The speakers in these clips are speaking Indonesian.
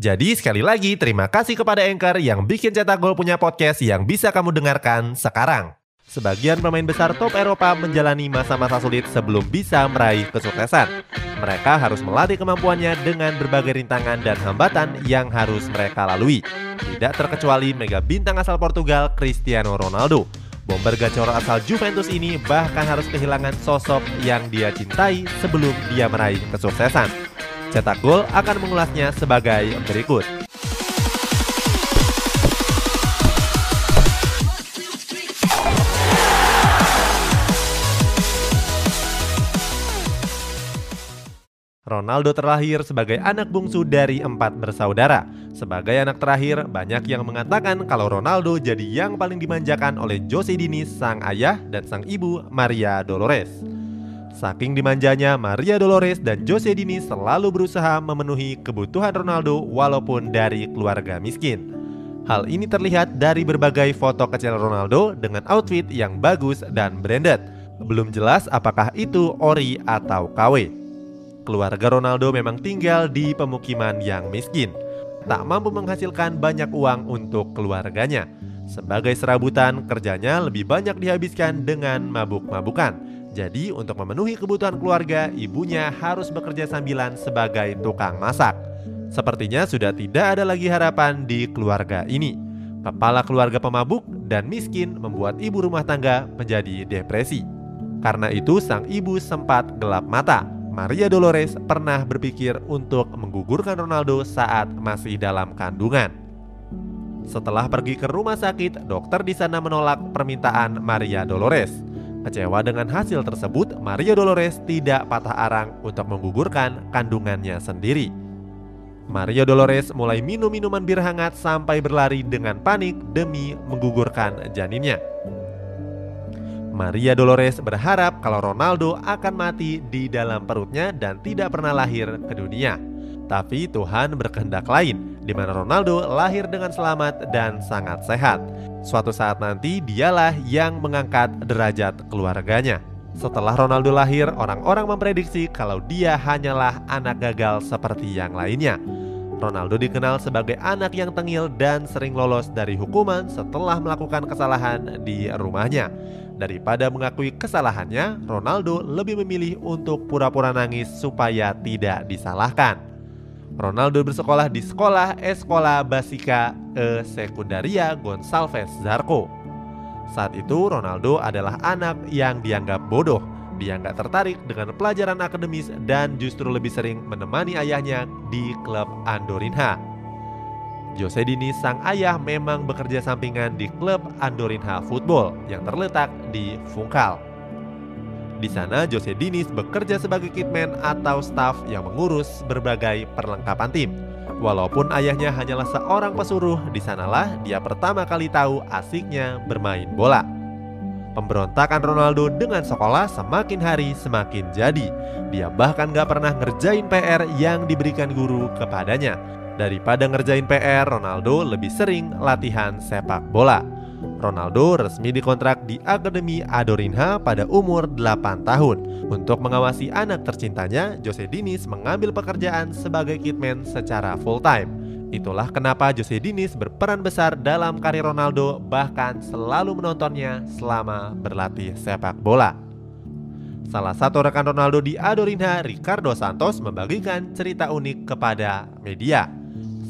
Jadi sekali lagi terima kasih kepada Anchor yang bikin Cetak Gol punya podcast yang bisa kamu dengarkan sekarang. Sebagian pemain besar top Eropa menjalani masa-masa sulit sebelum bisa meraih kesuksesan. Mereka harus melatih kemampuannya dengan berbagai rintangan dan hambatan yang harus mereka lalui. Tidak terkecuali mega bintang asal Portugal Cristiano Ronaldo. Bomber gacor asal Juventus ini bahkan harus kehilangan sosok yang dia cintai sebelum dia meraih kesuksesan. Cetak Gol akan mengulasnya sebagai berikut. Ronaldo terlahir sebagai anak bungsu dari empat bersaudara. Sebagai anak terakhir, banyak yang mengatakan kalau Ronaldo jadi yang paling dimanjakan oleh Jose Diniz, sang ayah dan sang ibu Maria Dolores. Saking dimanjanya, Maria Dolores dan Jose Dini selalu berusaha memenuhi kebutuhan Ronaldo walaupun dari keluarga miskin. Hal ini terlihat dari berbagai foto kecil Ronaldo dengan outfit yang bagus dan branded. Belum jelas apakah itu ori atau KW. Keluarga Ronaldo memang tinggal di pemukiman yang miskin, tak mampu menghasilkan banyak uang untuk keluarganya. Sebagai serabutan, kerjanya lebih banyak dihabiskan dengan mabuk-mabukan jadi untuk memenuhi kebutuhan keluarga, ibunya harus bekerja sambilan sebagai tukang masak. Sepertinya sudah tidak ada lagi harapan di keluarga ini. Kepala keluarga pemabuk dan miskin membuat ibu rumah tangga menjadi depresi. Karena itu sang ibu sempat gelap mata. Maria Dolores pernah berpikir untuk menggugurkan Ronaldo saat masih dalam kandungan. Setelah pergi ke rumah sakit, dokter di sana menolak permintaan Maria Dolores. Kecewa dengan hasil tersebut, Maria Dolores tidak patah arang untuk menggugurkan kandungannya sendiri. Maria Dolores mulai minum minuman bir hangat sampai berlari dengan panik demi menggugurkan janinnya. Maria Dolores berharap kalau Ronaldo akan mati di dalam perutnya dan tidak pernah lahir ke dunia. Tapi Tuhan berkehendak lain, di mana Ronaldo lahir dengan selamat dan sangat sehat. Suatu saat nanti dialah yang mengangkat derajat keluarganya. Setelah Ronaldo lahir, orang-orang memprediksi kalau dia hanyalah anak gagal seperti yang lainnya. Ronaldo dikenal sebagai anak yang tengil dan sering lolos dari hukuman setelah melakukan kesalahan di rumahnya. Daripada mengakui kesalahannya, Ronaldo lebih memilih untuk pura-pura nangis supaya tidak disalahkan. Ronaldo bersekolah di sekolah Escola Basica e Secundaria Gonçalves Zarco. Saat itu Ronaldo adalah anak yang dianggap bodoh. Dia nggak tertarik dengan pelajaran akademis dan justru lebih sering menemani ayahnya di klub Andorinha. Jose Dini sang ayah memang bekerja sampingan di klub Andorinha Football yang terletak di Funchal. Di sana Jose Dinis bekerja sebagai kitman atau staf yang mengurus berbagai perlengkapan tim. Walaupun ayahnya hanyalah seorang pesuruh, di sanalah dia pertama kali tahu asiknya bermain bola. Pemberontakan Ronaldo dengan sekolah semakin hari semakin jadi. Dia bahkan gak pernah ngerjain PR yang diberikan guru kepadanya. Daripada ngerjain PR, Ronaldo lebih sering latihan sepak bola. Ronaldo resmi dikontrak di Akademi Adorinha pada umur 8 tahun. Untuk mengawasi anak tercintanya, Jose Dinis mengambil pekerjaan sebagai kitman secara full-time. Itulah kenapa Jose Dinis berperan besar dalam karir Ronaldo bahkan selalu menontonnya selama berlatih sepak bola. Salah satu rekan Ronaldo di Adorinha, Ricardo Santos, membagikan cerita unik kepada media.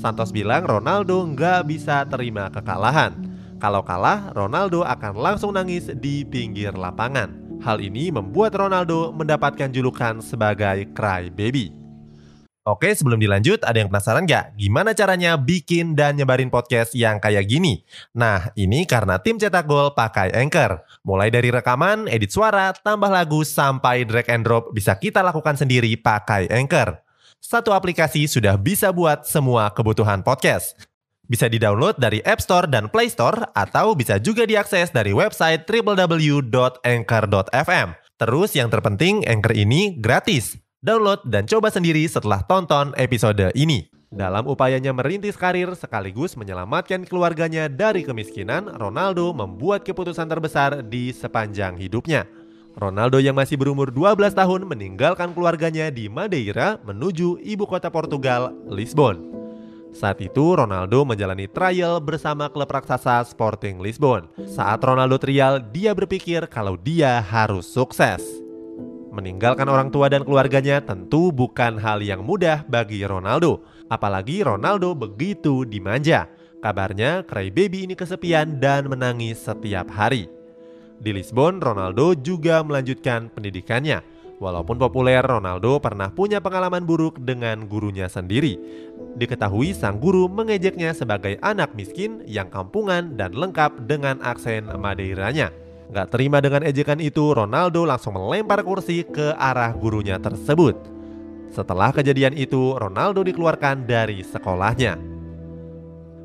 Santos bilang Ronaldo nggak bisa terima kekalahan. Kalau kalah, Ronaldo akan langsung nangis di pinggir lapangan. Hal ini membuat Ronaldo mendapatkan julukan sebagai cry baby. Oke, sebelum dilanjut, ada yang penasaran gak? Gimana caranya bikin dan nyebarin podcast yang kayak gini? Nah, ini karena tim cetak gol pakai Anchor. Mulai dari rekaman, edit suara, tambah lagu, sampai drag and drop bisa kita lakukan sendiri pakai Anchor. Satu aplikasi sudah bisa buat semua kebutuhan podcast. Bisa di-download dari App Store dan Play Store atau bisa juga diakses dari website www.anchor.fm. Terus yang terpenting Anchor ini gratis. Download dan coba sendiri setelah tonton episode ini. Dalam upayanya merintis karir sekaligus menyelamatkan keluarganya dari kemiskinan, Ronaldo membuat keputusan terbesar di sepanjang hidupnya. Ronaldo yang masih berumur 12 tahun meninggalkan keluarganya di Madeira menuju ibu kota Portugal, Lisbon. Saat itu Ronaldo menjalani trial bersama klub raksasa Sporting Lisbon. Saat Ronaldo trial, dia berpikir kalau dia harus sukses. Meninggalkan orang tua dan keluarganya tentu bukan hal yang mudah bagi Ronaldo. Apalagi Ronaldo begitu dimanja. Kabarnya Crybaby ini kesepian dan menangis setiap hari. Di Lisbon, Ronaldo juga melanjutkan pendidikannya. Walaupun populer, Ronaldo pernah punya pengalaman buruk dengan gurunya sendiri. Diketahui sang guru mengejeknya sebagai anak miskin yang kampungan dan lengkap dengan aksen Madeiranya. Gak terima dengan ejekan itu, Ronaldo langsung melempar kursi ke arah gurunya tersebut. Setelah kejadian itu, Ronaldo dikeluarkan dari sekolahnya.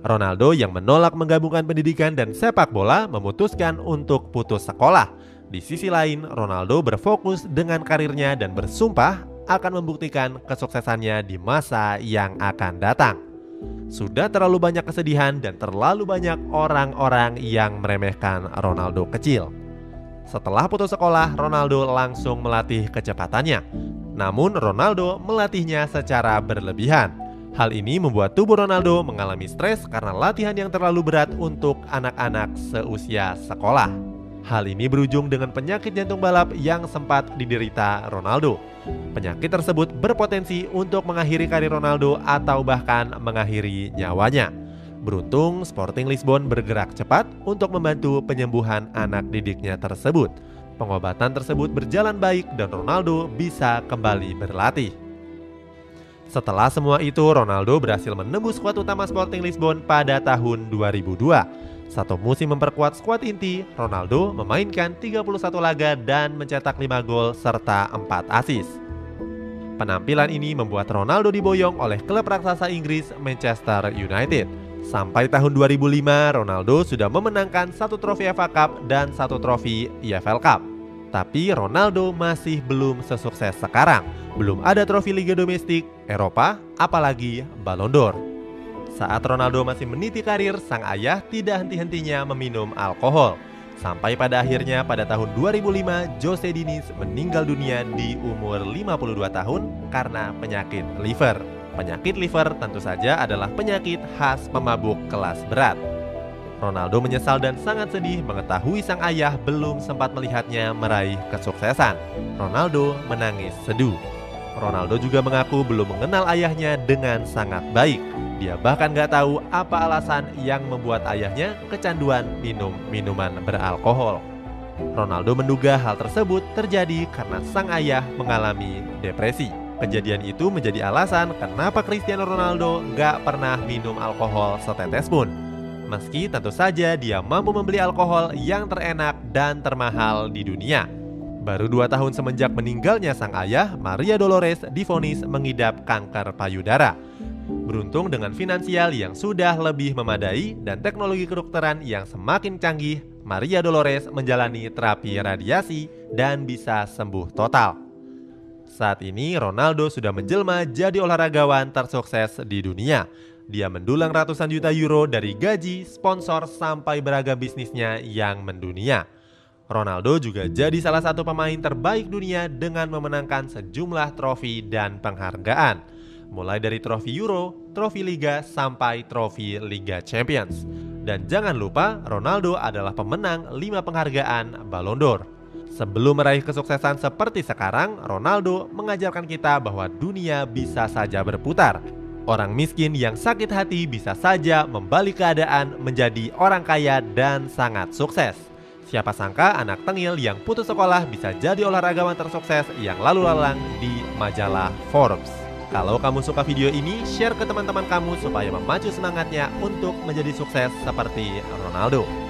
Ronaldo yang menolak menggabungkan pendidikan dan sepak bola memutuskan untuk putus sekolah di sisi lain, Ronaldo berfokus dengan karirnya dan bersumpah akan membuktikan kesuksesannya di masa yang akan datang. Sudah terlalu banyak kesedihan dan terlalu banyak orang-orang yang meremehkan Ronaldo kecil. Setelah putus sekolah, Ronaldo langsung melatih kecepatannya. Namun Ronaldo melatihnya secara berlebihan. Hal ini membuat tubuh Ronaldo mengalami stres karena latihan yang terlalu berat untuk anak-anak seusia sekolah. Hal ini berujung dengan penyakit jantung balap yang sempat diderita Ronaldo. Penyakit tersebut berpotensi untuk mengakhiri karir Ronaldo atau bahkan mengakhiri nyawanya. Beruntung, Sporting Lisbon bergerak cepat untuk membantu penyembuhan anak didiknya tersebut. Pengobatan tersebut berjalan baik dan Ronaldo bisa kembali berlatih. Setelah semua itu, Ronaldo berhasil menembus skuad utama Sporting Lisbon pada tahun 2002 satu musim memperkuat skuad inti, Ronaldo memainkan 31 laga dan mencetak 5 gol serta 4 asis. Penampilan ini membuat Ronaldo diboyong oleh klub raksasa Inggris Manchester United. Sampai tahun 2005, Ronaldo sudah memenangkan satu trofi FA Cup dan satu trofi EFL Cup. Tapi Ronaldo masih belum sesukses sekarang. Belum ada trofi Liga Domestik, Eropa, apalagi Ballon d'Or. Saat Ronaldo masih meniti karir, sang ayah tidak henti-hentinya meminum alkohol. Sampai pada akhirnya pada tahun 2005, Jose Diniz meninggal dunia di umur 52 tahun karena penyakit liver. Penyakit liver tentu saja adalah penyakit khas pemabuk kelas berat. Ronaldo menyesal dan sangat sedih mengetahui sang ayah belum sempat melihatnya meraih kesuksesan. Ronaldo menangis seduh. Ronaldo juga mengaku belum mengenal ayahnya dengan sangat baik. Dia bahkan gak tahu apa alasan yang membuat ayahnya kecanduan minum minuman beralkohol. Ronaldo menduga hal tersebut terjadi karena sang ayah mengalami depresi. Kejadian itu menjadi alasan kenapa Cristiano Ronaldo gak pernah minum alkohol setetes pun. Meski tentu saja dia mampu membeli alkohol yang terenak dan termahal di dunia. Baru dua tahun semenjak meninggalnya sang ayah, Maria Dolores difonis mengidap kanker payudara. Beruntung dengan finansial yang sudah lebih memadai dan teknologi kedokteran yang semakin canggih, Maria Dolores menjalani terapi radiasi dan bisa sembuh total. Saat ini Ronaldo sudah menjelma jadi olahragawan tersukses di dunia. Dia mendulang ratusan juta euro dari gaji, sponsor, sampai beragam bisnisnya yang mendunia. Ronaldo juga jadi salah satu pemain terbaik dunia dengan memenangkan sejumlah trofi dan penghargaan, mulai dari trofi Euro, trofi Liga, sampai trofi Liga Champions. Dan jangan lupa, Ronaldo adalah pemenang 5 penghargaan Ballon d'Or. Sebelum meraih kesuksesan seperti sekarang, Ronaldo mengajarkan kita bahwa dunia bisa saja berputar. Orang miskin yang sakit hati bisa saja membalik keadaan menjadi orang kaya dan sangat sukses. Siapa sangka anak tengil yang putus sekolah bisa jadi olahragawan tersukses yang lalu lalang di majalah Forbes. Kalau kamu suka video ini, share ke teman-teman kamu supaya memacu semangatnya untuk menjadi sukses seperti Ronaldo.